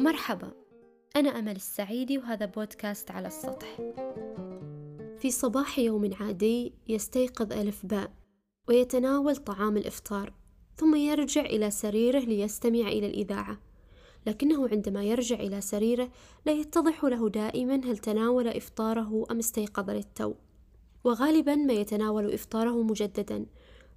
مرحبا أنا أمل السعيدي وهذا بودكاست على السطح. في صباح يوم عادي يستيقظ ألف باء ويتناول طعام الإفطار ثم يرجع إلى سريره ليستمع إلى الإذاعة. لكنه عندما يرجع إلى سريره لا يتضح له دائما هل تناول إفطاره أم استيقظ للتو. وغالبا ما يتناول إفطاره مجددا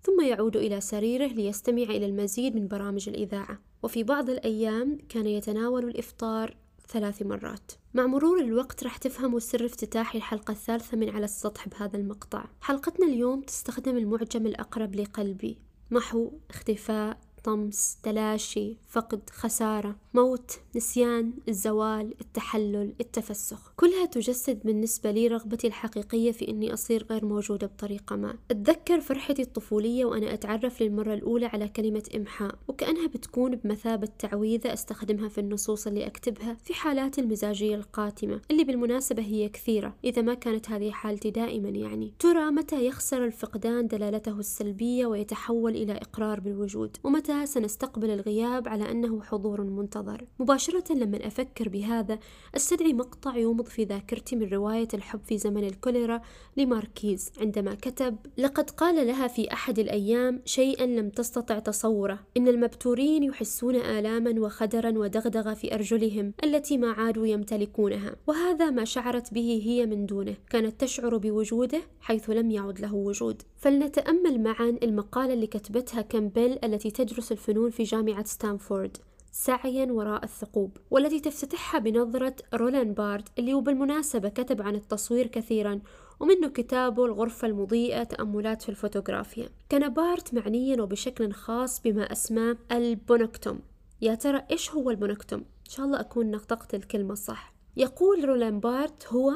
ثم يعود إلى سريره ليستمع إلى المزيد من برامج الإذاعة. وفي بعض الأيام كان يتناول الإفطار ثلاث مرات. مع مرور الوقت راح تفهموا سر افتتاح الحلقة الثالثة من على السطح بهذا المقطع. حلقتنا اليوم تستخدم المعجم الأقرب لقلبي محو اختفاء طمس تلاشي فقد خسارة موت نسيان الزوال التحلل التفسخ. كلها تجسد بالنسبة لي رغبتي الحقيقية في أني أصير غير موجودة بطريقة ما. أتذكر فرحتي الطفولية وأنا أتعرف للمرة الأولى على كلمة إمحاء وكأنها بتكون بمثابة تعويذة أستخدمها في النصوص اللي أكتبها في حالات المزاجية القاتمة اللي بالمناسبة هي كثيرة إذا ما كانت هذه حالتي دائما يعني. ترى متى يخسر الفقدان دلالته السلبية ويتحول إلى إقرار بالوجود؟ ومتى متى سنستقبل الغياب على أنه حضور منتظر؟ مباشرة لما أفكر بهذا أستدعي مقطع يومض في ذاكرتي من رواية الحب في زمن الكوليرا لماركيز عندما كتب لقد قال لها في أحد الأيام شيئا لم تستطع تصوره. إن المبتورين يحسون آلاما وخدرا ودغدغة في أرجلهم التي ما عادوا يمتلكونها وهذا ما شعرت به هي من دونه. كانت تشعر بوجوده حيث لم يعد له وجود. فلنتأمل معا المقالة اللي كتبتها كامبيل التي تدرس تدرس الفنون في جامعة ستانفورد سعيا وراء الثقوب والتي تفتتحها بنظرة رولان بارت اللي وبالمناسبة كتب عن التصوير كثيرا ومنه كتابه الغرفة المضيئة تأملات في الفوتوغرافيا. كان بارت معنيا وبشكل خاص بما أسماه ال punctum يا ترى إيش هو ال punctum؟ إن شاء الله أكون نطقت الكلمة صح. يقول رولان بارت هو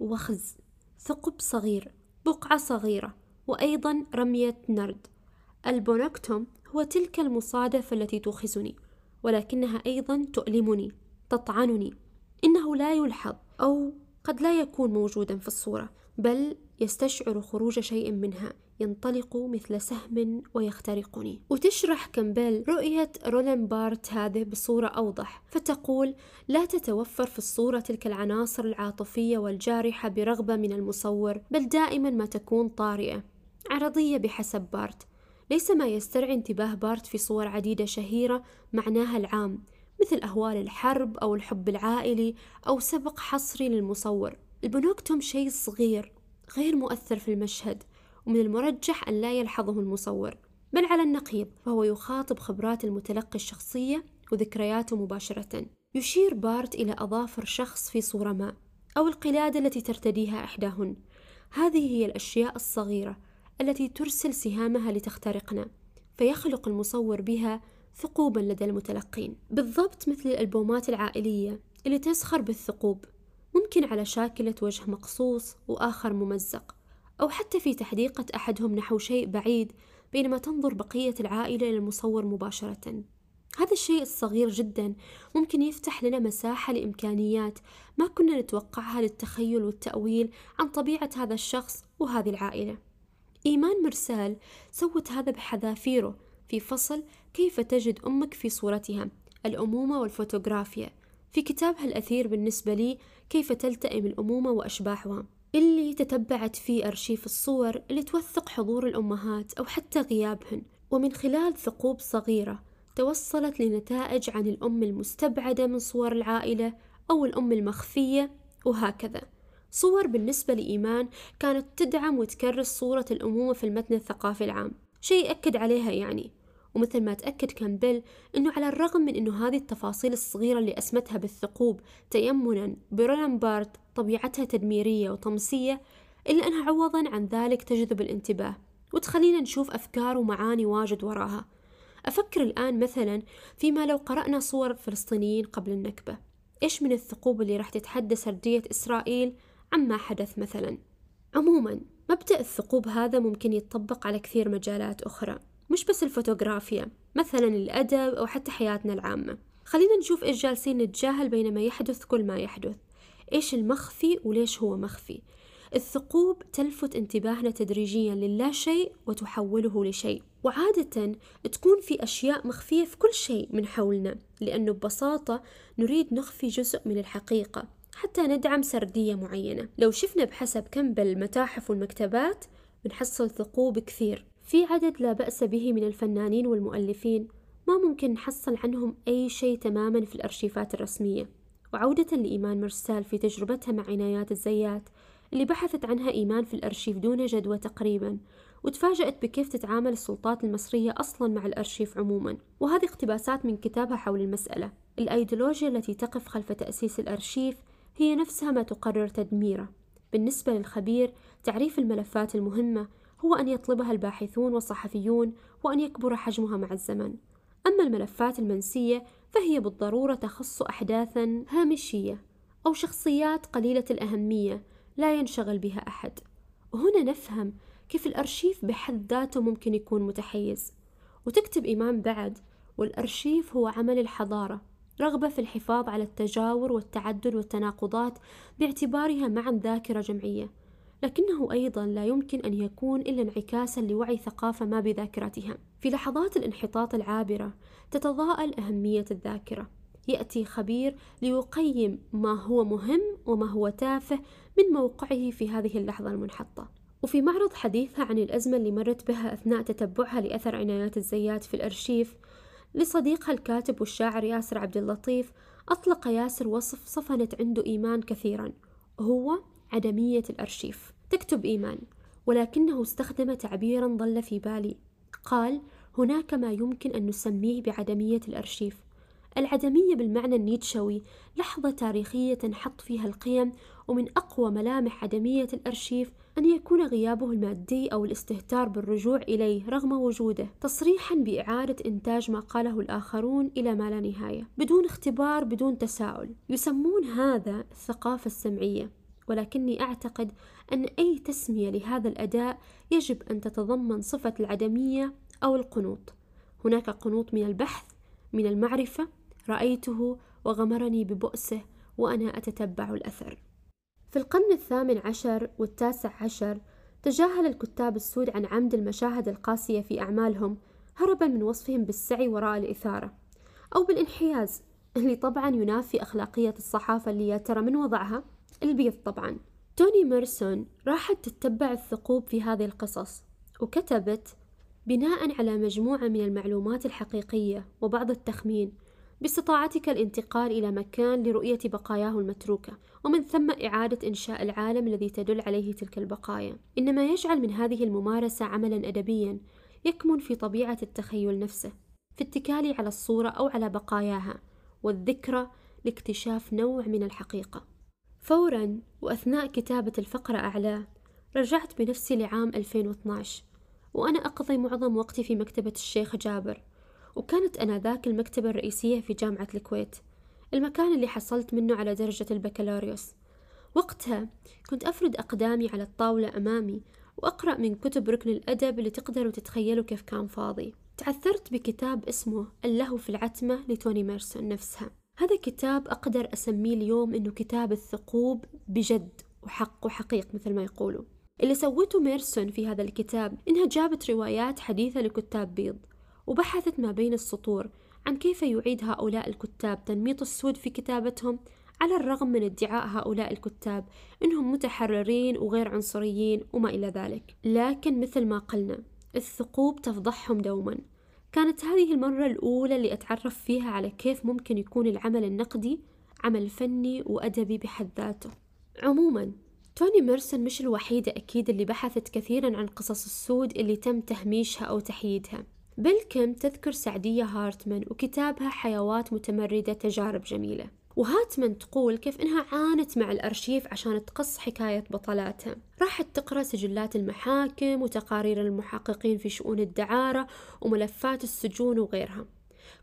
وخز ثقب صغير بقعة صغيرة وأيضا رمية نرد. ال punctum هو تلك المصادفة التي توخزني ولكنها أيضا تؤلمني تطعنني. إنه لا يلحظ أو قد لا يكون موجودا في الصورة بل يستشعر خروج شيء منها ينطلق مثل سهم ويخترقني. وتشرح كيم بيل رؤية رولان بارت هذه بصورة أوضح فتقول لا تتوفر في الصورة تلك العناصر العاطفية والجارحة برغبة من المصور بل دائما ما تكون طارئة عرضية بحسب بارت. ليس ما يسترعي انتباه بارت في صور عديدة شهيرة معناها العام مثل أهوال الحرب أو الحب العائلي أو سبق حصري للمصور. ال punctum شيء صغير غير مؤثر في المشهد ومن المرجح أن لا يلحظه المصور. بل على النقيض فهو يخاطب خبرات المتلقي الشخصية وذكرياته مباشرة. يشير بارت إلى أظافر شخص في صورة ما أو القلادة التي ترتديها إحداهن. هذه هي الأشياء الصغيرة التي ترسل سهامها لتخترقنا فيخلق المصور بها ثقوبا لدى المتلقين. بالضبط مثل الألبومات العائلية اللي تسخر بالثقوب ممكن على شاكلة وجه مقصوص وآخر ممزق أو حتى في تحديقة أحدهم نحو شيء بعيد بينما تنظر بقية العائلة إلى المصور مباشرة. هذا الشيء الصغير جدا ممكن يفتح لنا مساحة لإمكانيات ما كنا نتوقعها للتخيل والتأويل عن طبيعة هذا الشخص وهذه العائلة. إيمان مرسال سوت هذا بحذافيره. في فصل كيف تجد أمك في صورتها؟ الأمومة والفوتوغرافيا. في كتابها الأثير بالنسبة لي كيف تلتئم الأمومة وأشباحها؟ اللي تتبعت فيه أرشيف الصور اللي توثق حضور الأمهات أو حتى غيابهن. ومن خلال ثقوب صغيرة توصلت لنتائج عن الأم المستبعدة من صور العائلة أو الأم المخفية وهكذا. صور بالنسبة لإيمان كانت تدعم وتكرس صورة الأمومة في المتن الثقافي العام. شيء أكد عليها يعني ومثل ما تأكد كامبيل أنه على الرغم من أنه هذه التفاصيل الصغيرة اللي أسمتها بالثقوب تيمنا برولان بارت طبيعتها تدميرية وطمسية إلا أنها عوضا عن ذلك تجذب الانتباه وتخلينا نشوف أفكار ومعاني واجد وراها. أفكر الآن مثلا فيما لو قرأنا صور فلسطينيين قبل النكبة. إيش من الثقوب اللي راح تتحدى سردية إسرائيل؟ عما حدث مثلا. عموما مبدأ الثقوب هذا ممكن يتطبق على كثير مجالات أخرى مش بس الفوتوغرافيا مثلا الأدب أو حتى حياتنا العامة. خلينا نشوف إيش جالسين نتجاهل بينما يحدث كل ما يحدث. إيش المخفي وليش هو مخفي؟ الثقوب تلفت انتباهنا تدريجيا للا شيء وتحوله لشيء. وعادة تكون في أشياء مخفية في كل شيء من حولنا لأنه ببساطة نريد نخفي جزء من الحقيقة. حتى ندعم سردية معينة. لو شفنا بحسب كم بالمتاحف والمكتبات بنحصل ثقوب كثير. في عدد لا بأس به من الفنانين والمؤلفين. ما ممكن نحصل عنهم أي شيء تماما في الأرشيفات الرسمية. وعودة لإيمان مرسال في تجربتها مع عنايات الزيات اللي بحثت عنها إيمان في الأرشيف دون جدوى تقريبا. وتفاجأت بكيف تتعامل السلطات المصرية أصلا مع الأرشيف عموما. وهذه اقتباسات من كتابها حول المسألة. الأيديولوجيا التي تقف خلف تأسيس الأرشيف هي نفسها ما تقرر تدميره. بالنسبة للخبير تعريف الملفات المهمة هو أن يطلبها الباحثون والصحفيون وأن يكبر حجمها مع الزمن. أما الملفات المنسية فهي بالضرورة تخص أحداثا هامشية أو شخصيات قليلة الأهمية لا ينشغل بها أحد. وهنا نفهم كيف الأرشيف بحد ذاته ممكن يكون متحيز. وتكتب إيمان بعد والأرشيف هو عمل الحضارة. رغبة في الحفاظ على التجاور والتعدد والتناقضات باعتبارها معا ذاكرة جمعية. لكنه أيضا لا يمكن أن يكون إلا انعكاسا لوعي ثقافة ما بذاكرتها. في لحظات الانحطاط العابرة تتضاءل أهمية الذاكرة. يأتي خبير ليقيم ما هو مهم وما هو تافه من موقعه في هذه اللحظة المنحطة. وفي معرض حديثها عن الأزمة اللي مرت بها أثناء تتبعها لأثر عنايات الزيات في الأرشيف لصديقها الكاتب والشاعر ياسر عبد اللطيف أطلق ياسر وصف صفنت عنده إيمان كثيرا هو عدمية الأرشيف. تكتب إيمان. ولكنه استخدم تعبيرا ظل في بالي. قال هناك ما يمكن أن نسميه بعدمية الأرشيف. العدمية بالمعنى النيتشوي لحظة تاريخية تنحط فيها القيم ومن أقوى ملامح عدمية الأرشيف أن يكون غيابه المادي أو الاستهتار بالرجوع إليه رغم وجوده تصريحا بإعادة إنتاج ما قاله الآخرون إلى ما لا نهاية بدون اختبار بدون تساؤل. يسمون هذا الثقافة السمعية ولكني أعتقد أن أي تسمية لهذا الأداء يجب أن تتضمن صفة العدمية أو القنوط. هناك قنوط من البحث من المعرفة رأيته وغمرني ببؤسه وأنا أتتبع الأثر. في القرن الثامن عشر والتاسع عشر تجاهل الكتاب السود عن عمد المشاهد القاسية في أعمالهم هربا من وصفهم بالسعي وراء الإثارة أو بالانحياز اللي طبعا ينافي أخلاقية الصحافة اللي يا ترى من وضعها؟ البيض طبعا. توني ميرسون راحت تتبع الثقوب في هذه القصص وكتبت بناء على مجموعة من المعلومات الحقيقية وبعض التخمين باستطاعتك الانتقال إلى مكان لرؤية بقاياه المتروكة ومن ثم إعادة إنشاء العالم الذي تدل عليه تلك البقايا. إنما يجعل من هذه الممارسة عملا أدبيا يكمن في طبيعة التخيل نفسه في اتكالي على الصورة أو على بقاياها والذكرى لاكتشاف نوع من الحقيقة. فورا وأثناء كتابة الفقرة أعلاه رجعت بنفسي لعام 2012 وأنا أقضي معظم وقتي في مكتبة الشيخ جابر. وكانت أنذاك المكتبة الرئيسية في جامعة الكويت. المكان اللي حصلت منه على درجة البكالوريوس. وقتها كنت أفرد أقدامي على الطاولة أمامي وأقرأ من كتب ركن الأدب اللي تقدروا تتخيلوا كيف كان فاضي. تعثرت بكتاب اسمه اللهو في العتمة لتوني ميرسون نفسها. هذا كتاب أقدر أسميه اليوم إنه كتاب الثقوب بجد وحق وحقيق مثل ما يقولوا. اللي سوته ميرسون في هذا الكتاب إنها جابت روايات حديثة لكتاب بيض. وبحثت ما بين السطور عن كيف يعيد هؤلاء الكتاب تنميط السود في كتابتهم على الرغم من ادعاء هؤلاء الكتاب إنهم متحررين وغير عنصريين وما إلى ذلك. لكن مثل ما قلنا الثقوب تفضحهم دوما. كانت هذه المرة الأولى اللي أتعرف فيها على كيف ممكن يكون العمل النقدي عمل فني وأدبي بحد ذاته. عموما توني موريسون مش الوحيدة أكيد اللي بحثت كثيرا عن قصص السود اللي تم تهميشها أو تحييدها. بيل كيم تذكر سعدية هارتمان وكتابها حيوات متمردة تجارب جميلة. وهارتمان تقول كيف إنها عانت مع الأرشيف عشان تقص حكاية بطلاتها. راحت تقرأ سجلات المحاكم وتقارير المحققين في شؤون الدعارة وملفات السجون وغيرها.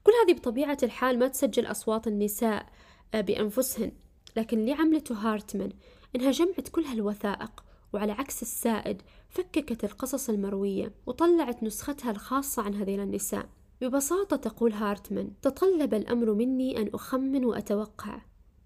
كل هذه بطبيعة الحال ما تسجل أصوات النساء آه، بأنفسهن. لكن اللي عملته هارتمان إنها جمعت كل هالوثائق وعلى عكس السائد فككت القصص المروية وطلعت نسختها الخاصة عن هذين النساء. ببساطة تقول هارتمان تطلب الأمر مني أن أخمن وأتوقع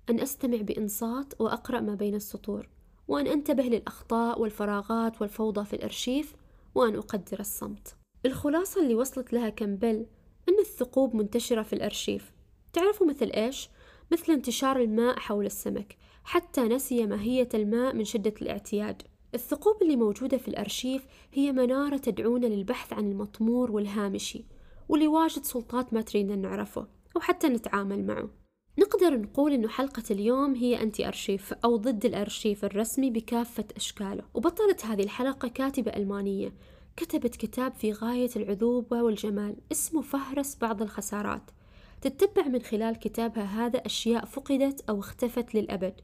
أن أستمع بإنصات وأقرأ ما بين السطور وأن أنتبه للأخطاء والفراغات والفوضى في الأرشيف وأن أقدر الصمت. الخلاصة اللي وصلت لها كامبل أن الثقوب منتشرة في الأرشيف. تعرفوا مثل إيش؟ مثل انتشار الماء حول السمك حتى نسي ماهية الماء من شدة الاعتياد. الثقوب اللي موجودة في الأرشيف هي منارة تدعونا للبحث عن المطمور والهامشي واللي واجد سلطات ما تريدنا نعرفه أو حتى نتعامل معه. نقدر نقول إنه حلقة اليوم هي أنتي أرشيف أو ضد الأرشيف الرسمي بكافة أشكاله. وبطلة هذه الحلقة كاتبة ألمانية كتبت كتاب في غاية العذوبة والجمال اسمه فهرس بعض الخسارات. تتبع من خلال كتابها هذا أشياء فقدت أو اختفت للأبد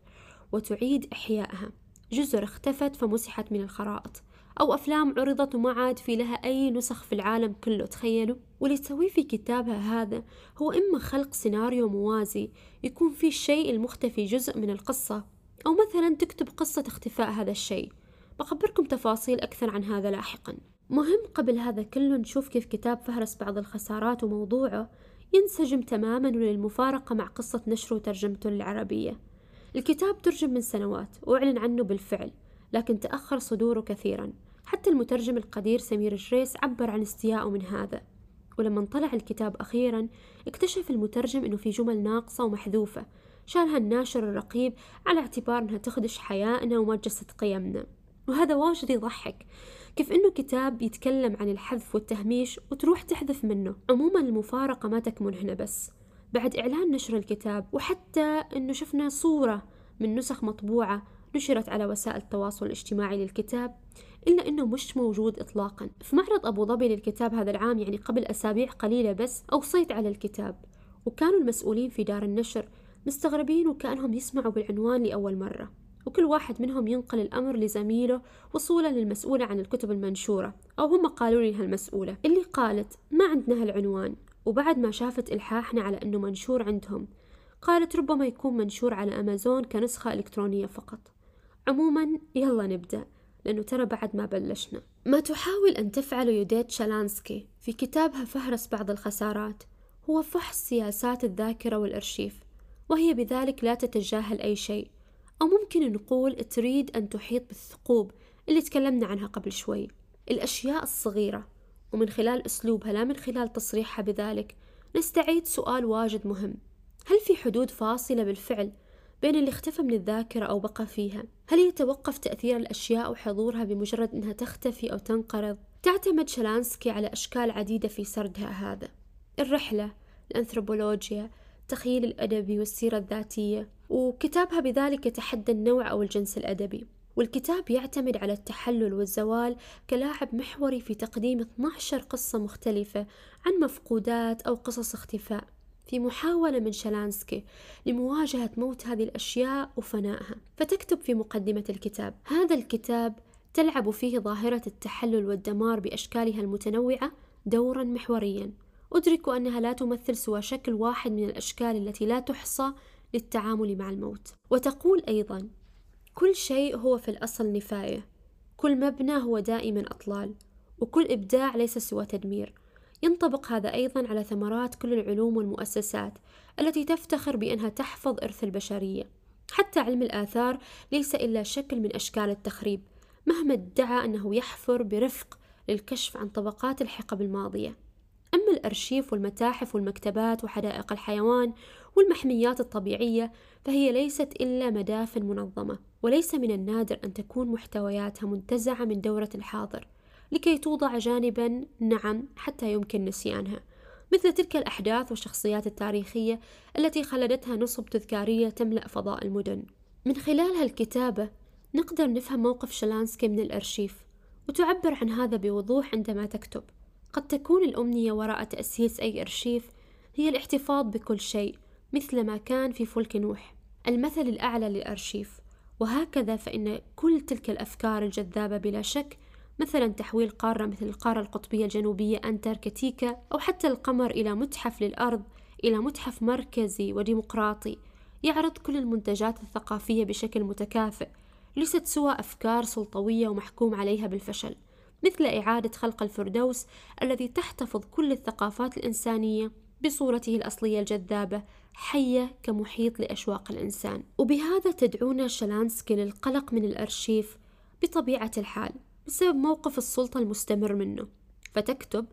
وتعيد إحيائها. جزر اختفت فمسحت من الخرائط أو أفلام عرضت وما عاد في لها أي نسخ في العالم كله تخيلوا؟ واللي تسويه في كتابها هذا هو إما خلق سيناريو موازي يكون فيه الشيء المختفي جزء من القصة أو مثلا تكتب قصة اختفاء هذا الشيء. بخبركم تفاصيل أكثر عن هذا لاحقا. مهم قبل هذا كله نشوف كيف كتاب فهرس بعض الخسارات وموضوعه ينسجم تماما وللمفارقة مع قصة نشره وترجمته للعربية الكتاب ترجم من سنوات وأعلن عنه بالفعل لكن تأخر صدوره كثيرا. حتى المترجم القدير سمير جريس عبر عن استيائه من هذا. ولما طلع الكتاب أخيرا اكتشف المترجم أنه في جمل ناقصة ومحذوفة شالها الناشر الرقيب على اعتبار أنها تخدش حيائنا تجسد قيمنا. وهذا واجد يضحك كيف إنه كتاب يتكلم عن الحذف والتهميش وتروح تحذف منه. عموما المفارقة ما تكمن هنا بس. بعد إعلان نشر الكتاب وحتى إنه شفنا صورة من نسخ مطبوعة نشرت على وسائل التواصل الاجتماعي للكتاب إلا أنه مش موجود إطلاقا. في معرض أبو ظبي للكتاب هذا العام يعني قبل أسابيع قليلة بس أوصيت على الكتاب. وكانوا المسؤولين في دار النشر مستغربين وكأنهم يسمعوا بالعنوان لأول مرة. وكل واحد منهم ينقل الأمر لزميله وصولا للمسؤولة عن الكتب المنشورة أو هم قالوا لي هالمسؤولة. اللي قالت ما عندنا هالعنوان. وبعد ما شافت إلحاحنا على أنه منشور عندهم قالت ربما يكون منشور على أمازون كنسخة إلكترونية فقط. عموما يلا نبدأ لأنه ترى بعد ما بلشنا. ما تحاول أن تفعله يوديت شالانسكي في كتابها فهرس بعض الخسارات هو فحص سياسات الذاكرة والأرشيف وهي بذلك لا تتجاهل أي شيء. أو ممكن نقول تريد أن تحيط بالثقوب اللي تكلمنا عنها قبل شوي الأشياء الصغيرة. ومن خلال أسلوبها لا من خلال تصريحها بذلك نستعيد سؤال واجد مهم. هل في حدود فاصلة بالفعل بين اللي اختفى من الذاكرة أو بقى فيها؟ هل يتوقف تأثير الأشياء وحضورها بمجرد أنها تختفي أو تنقرض؟ تعتمد شلانسكي على أشكال عديدة في سردها هذا. الرحلة الأنثروبولوجيا التخيل الأدبي والسيرة الذاتية وكتابها بذلك يتحدى النوع أو الجنس الأدبي. والكتاب يعتمد على التحلل والزوال كلاعب محوري في تقديم 12 قصة مختلفة عن مفقودات أو قصص اختفاء في محاولة من شلانسكي لمواجهة موت هذه الأشياء وفنائها فتكتب في مقدمة الكتاب هذا الكتاب تلعب فيه ظاهرة التحلل والدمار بأشكالها المتنوعة دورا محوريا. أدرك أنها لا تمثل سوى شكل واحد من الأشكال التي لا تحصى للتعامل مع الموت. وتقول أيضا كل شيء هو في الأصل نفاية. كل مبنى هو دائما أطلال وكل إبداع ليس سوى تدمير. ينطبق هذا أيضا على ثمرات كل العلوم والمؤسسات التي تفتخر بأنها تحفظ إرث البشرية. حتى علم الآثار ليس إلا شكل من أشكال التخريب مهما ادعى أنه يحفر برفق للكشف عن طبقات الحقب الماضية. أما الأرشيف والمتاحف والمكتبات وحدائق الحيوان والمحميات الطبيعية فهي ليست إلا مدافن منظمة وليس من النادر أن تكون محتوياتها منتزعة من دورة الحاضر لكي توضع جانبا نعم حتى يمكن نسيانها. مثل تلك الأحداث والشخصيات التاريخية التي خلدتها نصب تذكارية تملأ فضاء المدن. من خلال هالكتابة نقدر نفهم موقف شلانسكي من الأرشيف وتعبر عن هذا بوضوح عندما تكتب. قد تكون الأمنية وراء تأسيس أي أرشيف هي الاحتفاظ بكل شيء مثل ما كان في فلك نوح. المثل الأعلى للأرشيف وهكذا فإن كل تلك الأفكار الجذابة بلا شك مثلا تحويل قارة مثل القارة القطبية الجنوبية أنتاركتيكا أو حتى القمر إلى متحف للأرض إلى متحف مركزي وديمقراطي يعرض كل المنتجات الثقافية بشكل متكافئ ليست سوى أفكار سلطوية ومحكوم عليها بالفشل. مثل إعادة خلق الفردوس الذي تحتفظ كل الثقافات الإنسانية بصورته الأصلية الجذابة حية كمحيط لأشواق الإنسان. وبهذا تدعونا شلانسكي للقلق من الأرشيف بطبيعة الحال بسبب موقف السلطة المستمر منه. فتكتب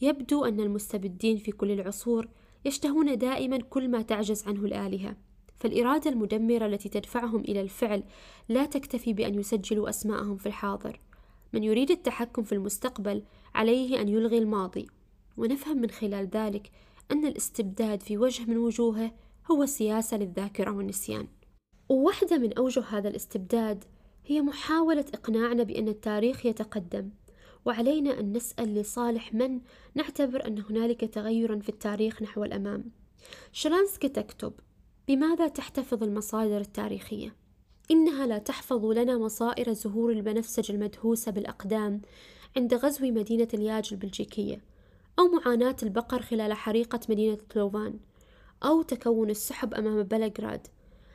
يبدو أن المستبدين في كل العصور يشتهون دائما كل ما تعجز عنه الآلهة. فالإرادة المدمرة التي تدفعهم إلى الفعل لا تكتفي بأن يسجلوا أسماءهم في الحاضر. من يريد التحكم في المستقبل عليه أن يلغي الماضي. ونفهم من خلال ذلك أن الاستبداد في وجه من وجوهه هو سياسة للذاكرة والنسيان. وواحدة من أوجه هذا الاستبداد هي محاولة إقناعنا بأن التاريخ يتقدم وعلينا أن نسأل لصالح من نعتبر أن هنالك تغيرا في التاريخ نحو الأمام. شلانسكي تكتب بماذا تحتفظ المصادر التاريخية؟ إنها لا تحفظ لنا مصائر زهور البنفسج المدهوسة بالأقدام عند غزو مدينة الياج البلجيكية أو معاناة البقر خلال حريقة مدينة كلوفان أو تكون السحب أمام بلغراد.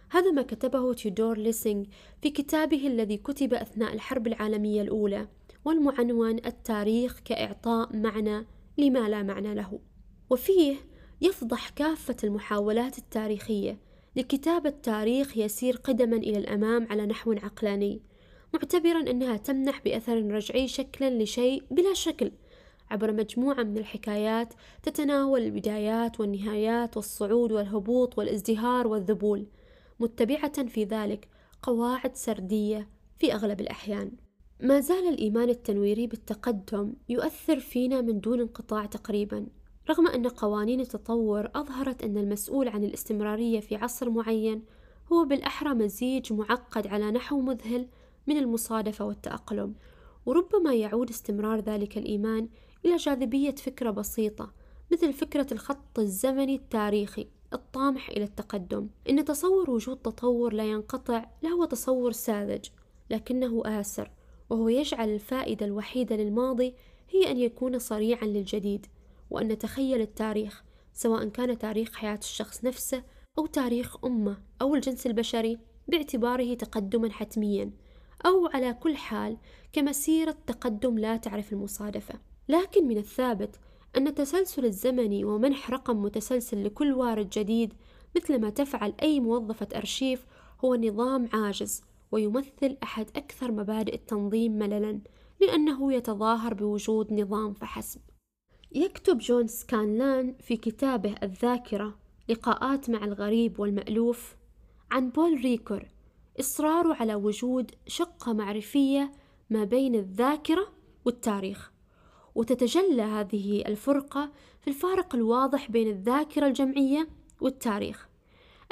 هذا ما كتبه تيودور ليسينغ في كتابه الذي كتب أثناء الحرب العالمية الأولى والمعنون التاريخ كإعطاء معنى لما لا معنى له. وفيه يفضح كافة المحاولات التاريخية لكتابة تاريخ يسير قدما إلى الأمام على نحو عقلاني معتبرا أنها تمنح بأثر رجعي شكلا لشيء بلا شكل عبر مجموعة من الحكايات تتناول البدايات والنهايات والصعود والهبوط والازدهار والذبول متبعة في ذلك قواعد سردية في أغلب الأحيان. ما زال الإيمان التنويري بالتقدم يؤثر فينا من دون انقطاع تقريبا. رغم أن قوانين التطور أظهرت أن المسؤول عن الاستمرارية في عصر معين هو بالأحرى مزيج معقد على نحو مذهل من المصادفة والتأقلم. وربما يعود استمرار ذلك الإيمان إلى جاذبية فكرة بسيطة مثل فكرة الخط الزمني التاريخي الطامح إلى التقدم. إن تصور وجود تطور لا ينقطع لهو تصور ساذج لكنه آسر وهو يجعل الفائدة الوحيدة للماضي هي أن يكون صريعا للجديد. وأن نتخيل التاريخ سواء كان تاريخ حياة الشخص نفسه أو تاريخ أمة أو الجنس البشري باعتباره تقدما حتميا أو على كل حال كمسيرة تقدم لا تعرف المصادفة. لكن من الثابت أن التسلسل الزمني ومنح رقم متسلسل لكل وارد جديد مثل ما تفعل أي موظفة أرشيف هو نظام عاجز ويمثل أحد أكثر مبادئ التنظيم مللا لأنه يتظاهر بوجود نظام فحسب. يكتب جون سكانلان في كتابه الذاكرة لقاءات مع الغريب والمألوف عن بول ريكور إصراره على وجود شقة معرفية ما بين الذاكرة والتاريخ. وتتجلى هذه الفرقة في الفارق الواضح بين الذاكرة الجمعية والتاريخ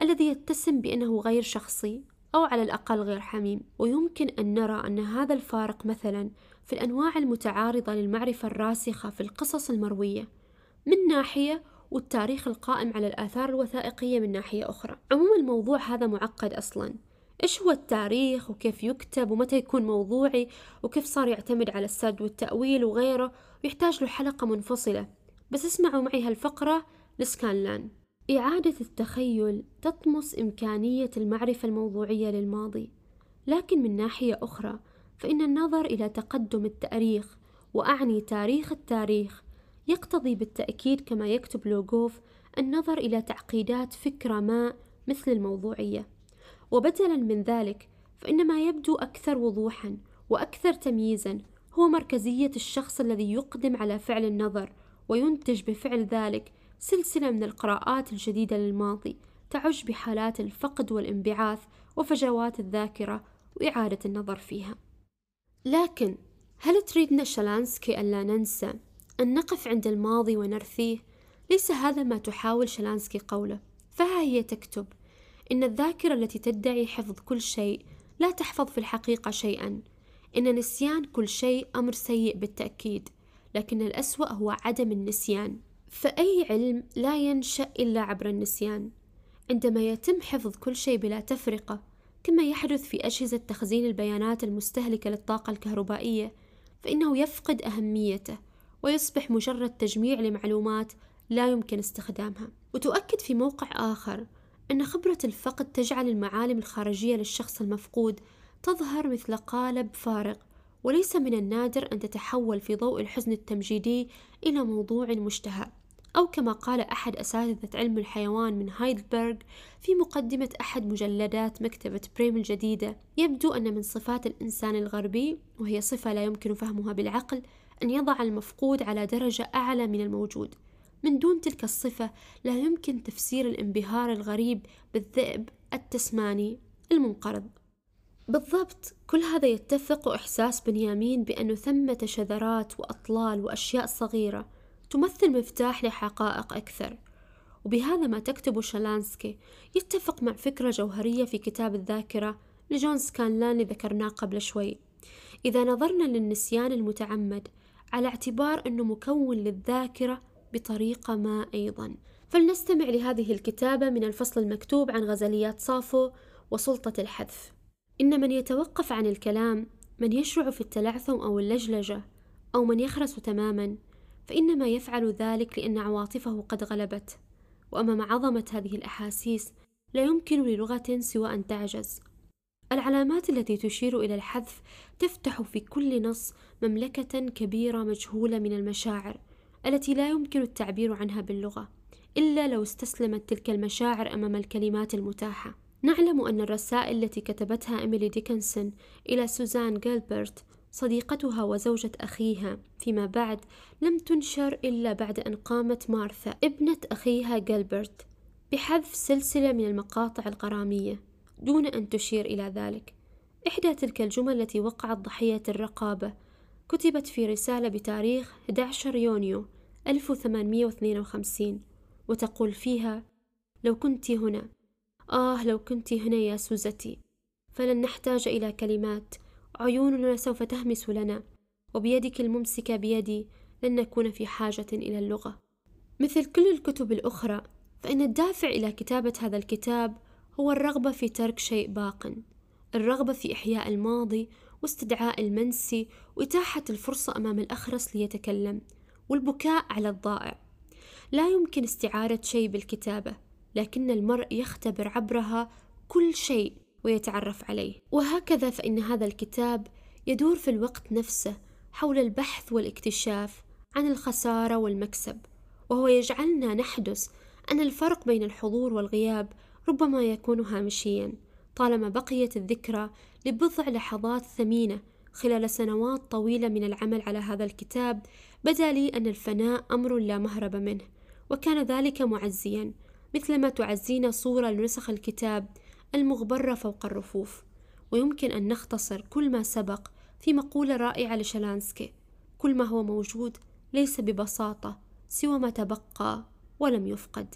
الذي يتسم بأنه غير شخصي أو على الأقل غير حميم. ويمكن أن نرى أن هذا الفارق مثلا في الأنواع المتعارضة للمعرفة الراسخة في القصص المروية من ناحية والتاريخ القائم على الآثار الوثائقية من ناحية أخرى. عموما الموضوع هذا معقد أصلا. إيش هو التاريخ وكيف يكتب ومتى يكون موضوعي وكيف صار يعتمد على السرد والتأويل وغيره؟ ويحتاج له حلقة منفصلة. بس اسمعوا معي هالفقرة لسكانلان إعادة التخيل تطمس إمكانية المعرفة الموضوعية للماضي لكن من ناحية أخرى فإن النظر إلى تقدم التاريخ وأعني تاريخ التاريخ يقتضي بالتأكيد كما يكتب لوغوف النظر إلى تعقيدات فكرة ما مثل الموضوعية. وبدلا من ذلك فإن ما يبدو أكثر وضوحا وأكثر تمييزا هو مركزية الشخص الذي يقدم على فعل النظر وينتج بفعل ذلك سلسلة من القراءات الجديدة للماضي تعج بحالات الفقد والانبعاث وفجوات الذاكرة وإعادة النظر فيها. لكن هل تريدنا شلانسكي ألا ننسى أن نقف عند الماضي ونرثيه؟ ليس هذا ما تحاول شلانسكي قوله فها هي تكتب إن الذاكرة التي تدعي حفظ كل شيء لا تحفظ في الحقيقة شيئا إن نسيان كل شيء أمر سيء بالتأكيد لكن الأسوأ هو عدم النسيان فأي علم لا ينشأ إلا عبر النسيان عندما يتم حفظ كل شيء بلا تفرقة كما يحدث في أجهزة تخزين البيانات المستهلكة للطاقة الكهربائية فإنه يفقد أهميته ويصبح مجرد تجميع لمعلومات لا يمكن استخدامها. وتؤكد في موقع آخر أن خبرة الفقد تجعل المعالم الخارجية للشخص المفقود تظهر مثل قالب فارغ وليس من النادر أن تتحول في ضوء الحزن التمجيدي إلى موضوع مشتهى. أو كما قال أحد أساتذة علم الحيوان من هايدلبرغ في مقدمة أحد مجلدات مكتبة بريم الجديدة يبدو أن من صفات الإنسان الغربي وهي صفة لا يمكن فهمها بالعقل أن يضع المفقود على درجة أعلى من الموجود. من دون تلك الصفة لا يمكن تفسير الانبهار الغريب بالذئب التسماني المنقرض. بالضبط كل هذا يتفق إحساس بنيامين بأنه ثمة شذرات وأطلال وأشياء صغيرة. تمثل مفتاح لحقائق أكثر. وبهذا ما تكتبه شالانسكي يتفق مع فكرة جوهرية في كتاب الذاكرة لجون سكانلان اللي ذكرناه قبل شوي. إذا نظرنا للنسيان المتعمد على اعتبار أنه مكون للذاكرة بطريقة ما أيضا. فلنستمع لهذه الكتابة من الفصل المكتوب عن غزليات صافو وسلطة الحذف. إن من يتوقف عن الكلام من يشرع في التلعثم أو اللجلجة أو من يخرس تماما فإنما يفعل ذلك لأن عواطفه قد غلبت. وأمام عظمة هذه الأحاسيس لا يمكن للغة سوى أن تعجز. العلامات التي تشير إلى الحذف تفتح في كل نص مملكة كبيرة مجهولة من المشاعر التي لا يمكن التعبير عنها باللغة إلا لو استسلمت تلك المشاعر أمام الكلمات المتاحة. نعلم أن الرسائل التي كتبتها إيميلي ديكنسون إلى سوزان جيلبرت صديقتها وزوجة أخيها. فيما بعد لم تنشر إلا بعد أن قامت مارثا ابنة أخيها جيلبرت بحذف سلسلة من المقاطع الغرامية دون أن تشير إلى ذلك. إحدى تلك الجمل التي وقعت ضحية الرقابة كتبت في رسالة بتاريخ 11 يونيو 1852 وتقول فيها لو كنت هنا. آه لو كنت هنا يا سوزتي. فلن نحتاج إلى كلمات. عيوننا سوف تهمس لنا وبيدك الممسكة بيدي لن نكون في حاجة إلى اللغة. مثل كل الكتب الأخرى فإن الدافع إلى كتابة هذا الكتاب هو الرغبة في ترك شيء باق الرغبة في إحياء الماضي واستدعاء المنسي وإتاحة الفرصة أمام الأخرس ليتكلم والبكاء على الضائع. لا يمكن استعارة شيء بالكتابة لكن المرء يختبر عبرها كل شيء ويتعرف عليه. وهكذا فإن هذا الكتاب يدور في الوقت نفسه حول البحث والاكتشاف عن الخسارة والمكسب. وهو يجعلنا نحدث أن الفرق بين الحضور والغياب ربما يكون هامشيا طالما بقيت الذكرى لبضع لحظات ثمينة خلال سنوات طويلة من العمل على هذا الكتاب بدا لي أن الفناء أمر لا مهرب منه. وكان ذلك معزيا مثلما تعزينا صورة لنسخ الكتاب المغبرة فوق الرفوف. ويمكن أن نختصر كل ما سبق في مقولة رائعة لشلانسكي كل ما هو موجود ليس ببساطة سوى ما تبقى ولم يفقد.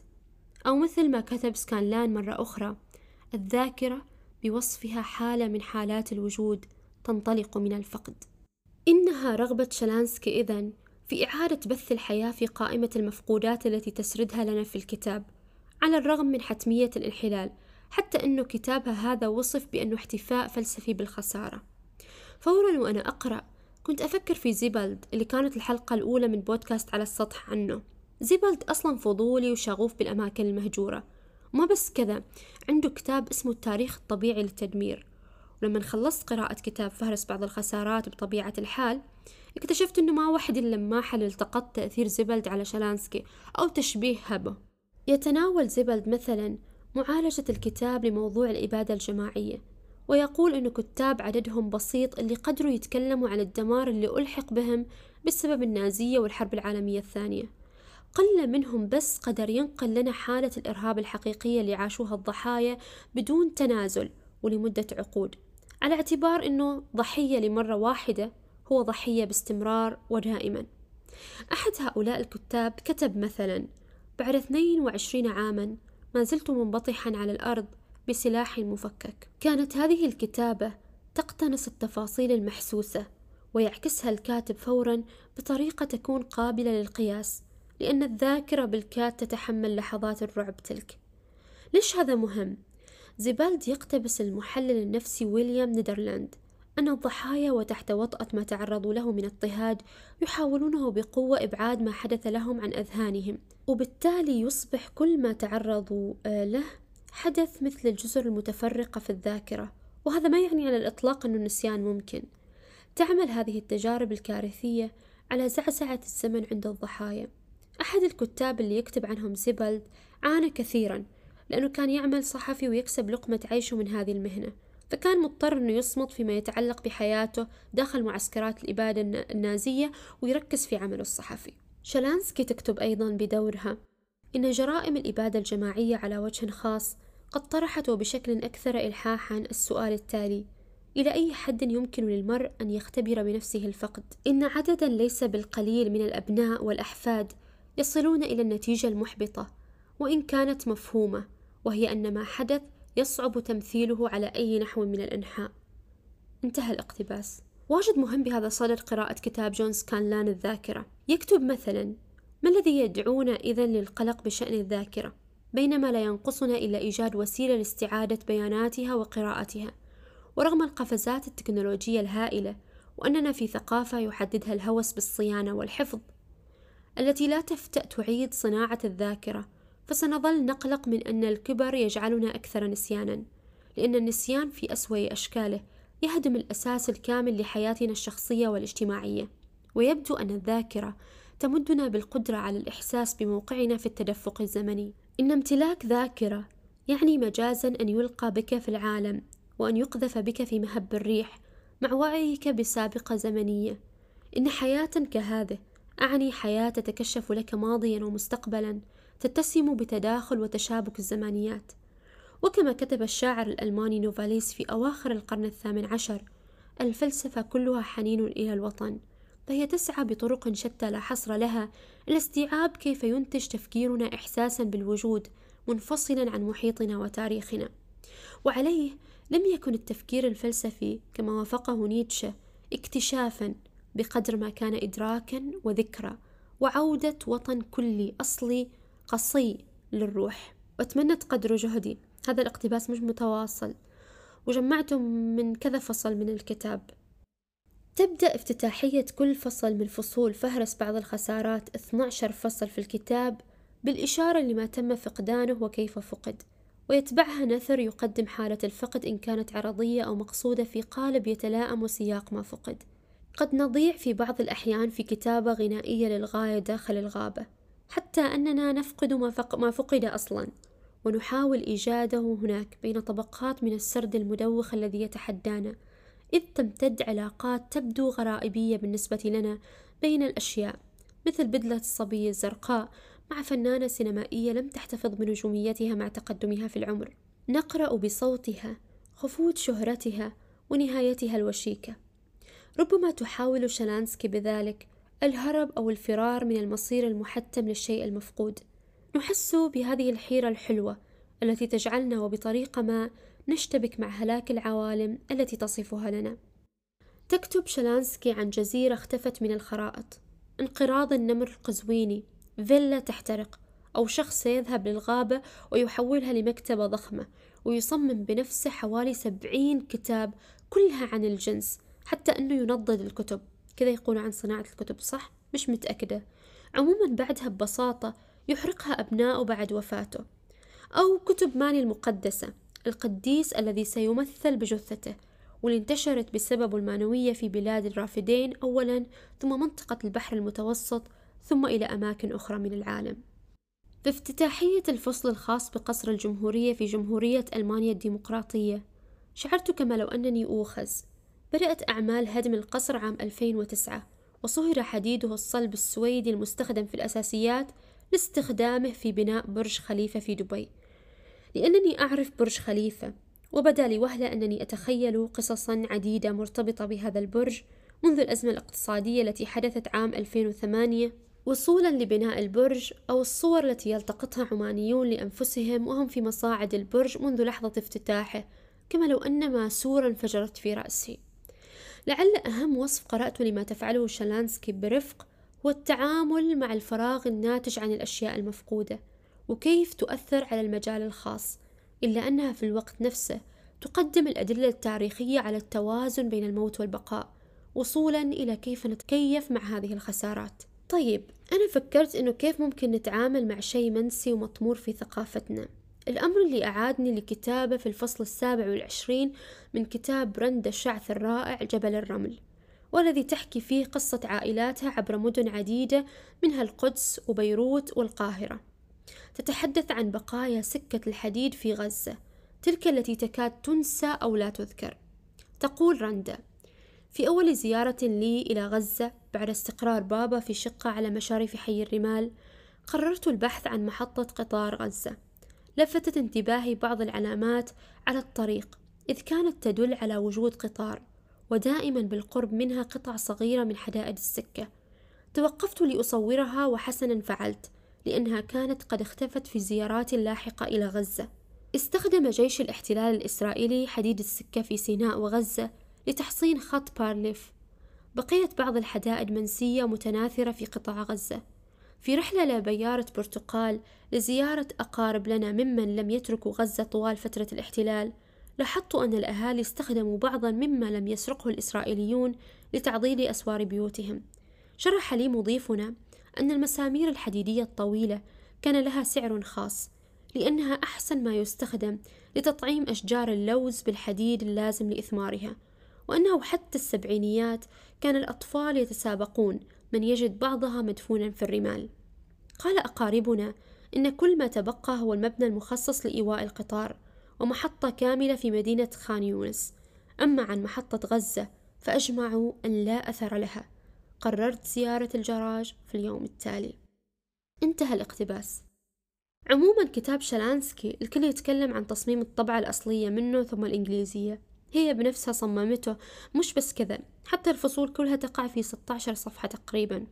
أو مثل ما كتب سكانلان مرة أخرى الذاكرة بوصفها حالة من حالات الوجود تنطلق من الفقد. إنها رغبة شلانسكي إذن في إعادة بث الحياة في قائمة المفقودات التي تسردها لنا في الكتاب على الرغم من حتمية الانحلال. حتى أنه كتابها هذا وصف بأنه احتفاء فلسفي بالخسارة. فورا وأنا أقرأ كنت أفكر في زيبلد اللي كانت الحلقة الأولى من بودكاست على السطح عنه. زيبلد أصلا فضولي وشغوف بالأماكن المهجورة. وما بس كذا عنده كتاب اسمه التاريخ الطبيعي للتدمير. ولما خلصت قراءة كتاب فهرس بعض الخسارات بطبيعة الحال اكتشفت إنه ما واحد إلا لما حل التقط تأثير زيبلد على شلانسكي أو تشبيه هبه يتناول زيبلد مثلا معالجة الكتاب لموضوع الإبادة الجماعية ويقول أن كتاب عددهم بسيط اللي قدروا يتكلموا عن الدمار اللي ألحق بهم بسبب النازية والحرب العالمية الثانية. قل منهم بس قدر ينقل لنا حالة الإرهاب الحقيقية اللي عاشوها الضحايا بدون تنازل ولمدة عقود على اعتبار أنه ضحية لمرة واحدة هو ضحية باستمرار ودائما. أحد هؤلاء الكتاب كتب مثلا بعد 22 عاما ما زلت منبطحا على الأرض بسلاح مفكك كانت هذه الكتابة تقتنص التفاصيل المحسوسة ويعكسها الكاتب فورا بطريقة تكون قابلة للقياس لأن الذاكرة بالكاد تتحمل لحظات الرعب تلك ليش هذا مهم؟ زيبالد يقتبس المحلل النفسي ويليام نيدرلاند أن الضحايا وتحت وطأة ما تعرضوا له من اضطهاد يحاولونه بقوة إبعاد ما حدث لهم عن أذهانهم. وبالتالي يصبح كل ما تعرضوا آه، له حدث مثل الجزر المتفرقة في الذاكرة. وهذا ما يعني على الإطلاق أن النسيان ممكن. تعمل هذه التجارب الكارثية على زعزعة الزمن عند الضحايا. أحد الكتاب اللي يكتب عنهم زيبلد عانى كثيرا لأنه كان يعمل صحفي ويكسب لقمة عيشه من هذه المهنة. فكان مضطر أنه يصمت فيما يتعلق بحياته داخل معسكرات الإبادة النازية ويركز في عمله الصحفي شلانسكي تكتب أيضا بدورها إن جرائم الإبادة الجماعية على وجه خاص قد طرحت بشكل أكثر إلحاحا السؤال التالي إلى أي حد يمكن للمرء أن يختبر بنفسه الفقد؟ إن عددا ليس بالقليل من الأبناء والأحفاد يصلون إلى النتيجة المحبطة وإن كانت مفهومة وهي أن ما حدث يصعب تمثيله على أي نحو من الأنحاء. انتهى الاقتباس. واجد مهم بهذا الصدد قراءة كتاب جون سكانلان الذاكرة. يكتب مثلا ما الذي يدعونا إذا للقلق بشأن الذاكرة؟ بينما لا ينقصنا إلا إيجاد وسيلة لاستعادة بياناتها وقراءتها. ورغم القفزات التكنولوجية الهائلة وأننا في ثقافة يحددها الهوس بالصيانة والحفظ التي لا تفتأ تعيد صناعة الذاكرة فسنظل نقلق من أن الكبر يجعلنا أكثر نسيانا لأن النسيان في أسوأ أشكاله يهدم الأساس الكامل لحياتنا الشخصية والاجتماعية ويبدو أن الذاكرة تمدنا بالقدرة على الإحساس بموقعنا في التدفق الزمني. إن امتلاك ذاكرة يعني مجازا أن يلقى بك في العالم وأن يقذف بك في مهب الريح مع وعيك بسابقة زمنية. إن حياة كهذه أعني حياة تتكشف لك ماضيا ومستقبلا تتسم بتداخل وتشابك الزمانيات. وكما كتب الشاعر الألماني نوفاليس في أواخر القرن الثامن عشر الفلسفة كلها حنين إلى الوطن فهي تسعى بطرق شتى لا حصر لها إلى استيعاب كيف ينتج تفكيرنا إحساسا بالوجود منفصلا عن محيطنا وتاريخنا. وعليه لم يكن التفكير الفلسفي كما وافقه نيتشه اكتشافا بقدر ما كان إدراكا وذكرى وعودة وطن كلي أصلي قصي للروح. وأتمنى تقدروا جهدي. هذا الاقتباس مش متواصل. وجمعته من كذا فصل من الكتاب. تبدأ افتتاحية كل فصل من فصول فهرس بعض الخسارات. 12 فصل في الكتاب بالإشارة لما تم فقدانه وكيف فقد. ويتبعها نثر يقدم حالة الفقد إن كانت عرضية أو مقصودة في قالب يتلائم وسياق ما فقد. قد نضيع في بعض الأحيان في كتابة غنائية للغاية داخل الغابة. حتى أننا نفقد ما, فق ما فقد أصلا ونحاول إيجاده هناك بين طبقات من السرد المدوخ الذي يتحدانا إذ تمتد علاقات تبدو غرائبية بالنسبة لنا بين الأشياء مثل بدلة الصبية الزرقاء مع فنانة سينمائية لم تحتفظ بنجوميتها مع تقدمها في العمر. نقرأ بصوتها خفوت شهرتها ونهايتها الوشيكة. ربما تحاول شلانسكي بذلك الهرب أو الفرار من المصير المحتم للشيء المفقود. نحس بهذه الحيرة الحلوة التي تجعلنا وبطريقة ما نشتبك مع هلاك العوالم التي تصفها لنا. تكتب شلانسكي عن جزيرة اختفت من الخرائط. انقراض النمر القزويني فيلا تحترق. أو شخص يذهب للغابة ويحولها لمكتبة ضخمة ويصمم بنفسه حوالي سبعين كتاب كلها عن الجنس حتى أنه ينضد الكتب. كذا يقولوا عن صناعة الكتب صح؟ مش متأكدة. عموما بعدها ببساطة يحرقها أبناؤه بعد وفاته. أو كتب ماني المقدسة القديس الذي سيمثل بجثته واللي انتشرت بسبب المانوية في بلاد الرافدين أولا ثم منطقة البحر المتوسط ثم إلى أماكن أخرى من العالم. في افتتاحية الفصل الخاص بقصر الجمهورية في جمهورية ألمانيا الديمقراطية شعرت كما لو أنني أوخز بدأت أعمال هدم القصر عام 2009 وصهر حديده الصلب السويدي المستخدم في الأساسيات لاستخدامه في بناء برج خليفة في دبي. لأنني أعرف برج خليفة وبدا لي وهلة أنني أتخيل قصصا عديدة مرتبطة بهذا البرج منذ الأزمة الاقتصادية التي حدثت عام 2008 وصولا لبناء البرج أو الصور التي يلتقطها عمانيون لأنفسهم وهم في مصاعد البرج منذ لحظة افتتاحه كما لو أن ماسورا انفجرت في رأسي. لعل أهم وصف قرأته لما تفعله شلانسكي برفق هو التعامل مع الفراغ الناتج عن الأشياء المفقودة وكيف تؤثر على المجال الخاص إلا أنها في الوقت نفسه تقدم الأدلة التاريخية على التوازن بين الموت والبقاء وصولا إلى كيف نتكيف مع هذه الخسارات. طيب أنا فكرت إنه كيف ممكن نتعامل مع شيء منسي ومطمور في ثقافتنا. الأمر اللي أعادني لكتابة في الفصل السابع والعشرين من كتاب برندا الشعث الرائع جبل الرمل والذي تحكي فيه قصة عائلاتها عبر مدن عديدة منها القدس وبيروت والقاهرة. تتحدث عن بقايا سكة الحديد في غزة تلك التي تكاد تنسى أو لا تذكر. تقول رندا في أول زيارة لي إلى غزة بعد استقرار بابا في شقة على مشارف حي الرمال قررت البحث عن محطة قطار غزة. لفتت انتباهي بعض العلامات على الطريق إذ كانت تدل على وجود قطار ودائما بالقرب منها قطع صغيرة من حدائد السكة. توقفت لأصورها وحسنا فعلت لأنها كانت قد اختفت في زيارات لاحقة إلى غزة. استخدم جيش الاحتلال الإسرائيلي حديد السكة في سيناء وغزة لتحصين خط بارليف بقيت بعض الحدائد منسية متناثرة في قطاع غزة. في رحلة لبيارة برتقال لزيارة أقارب لنا ممن لم يتركوا غزة طوال فترة الاحتلال. لاحظت أن الأهالي استخدموا بعضا مما لم يسرقه الإسرائيليون لتعضيد أسوار بيوتهم. شرح لي مضيفنا أن المسامير الحديدية الطويلة كان لها سعر خاص لأنها أحسن ما يستخدم لتطعيم أشجار اللوز بالحديد اللازم لإثمارها وأنه حتى السبعينيات كان الأطفال يتسابقون من يجد بعضها مدفونا في الرمال. قال أقاربنا إن كل ما تبقى هو المبنى المخصص لإيواء القطار ومحطة كاملة في مدينة خان يونس. أما عن محطة غزة فأجمعوا أن لا أثر لها. قررت زيارة الجراج في اليوم التالي. انتهى الاقتباس. عموما كتاب شلانسكي الكل يتكلم عن تصميم الطبعة الأصلية منه ثم الإنجليزية. هي بنفسها صممته. مش بس كذا حتى الفصول كلها تقع في 16 صفحة تقريبا.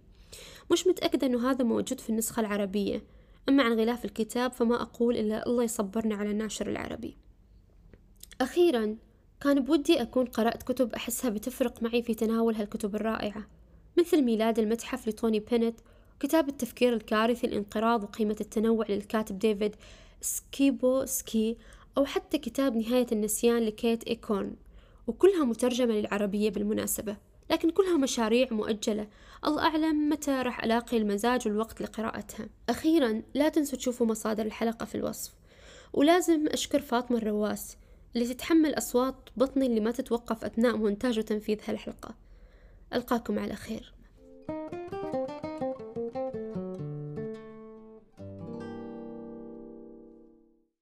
مش متأكدة أنه هذا موجود في النسخة العربية. أما عن غلاف الكتاب فما أقول إلا الله يصبرنا على الناشر العربي. أخيرا كان بودي أكون قرأت كتب أحسها بتفرق معي في تناول هالكتب الرائعة. مثل ميلاد المتحف لتوني بينيت كتاب التفكير الكارثي الانقراض وقيمة التنوع للكاتب ديفيد سكيبوسكي أو حتى كتاب نهاية النسيان لكيت إيكورن وكلها مترجمة للعربية بالمناسبة لكن كلها مشاريع مؤجلة. الله أعلم متى راح ألاقي المزاج والوقت لقراءتها. أخيرا لا تنسوا تشوفوا مصادر الحلقة في الوصف. ولازم أشكر فاطمة الرواس اللي تتحمل أصوات بطني اللي ما تتوقف أثناء مونتاج وتنفيذ هالحلقة. ألقاكم على خير.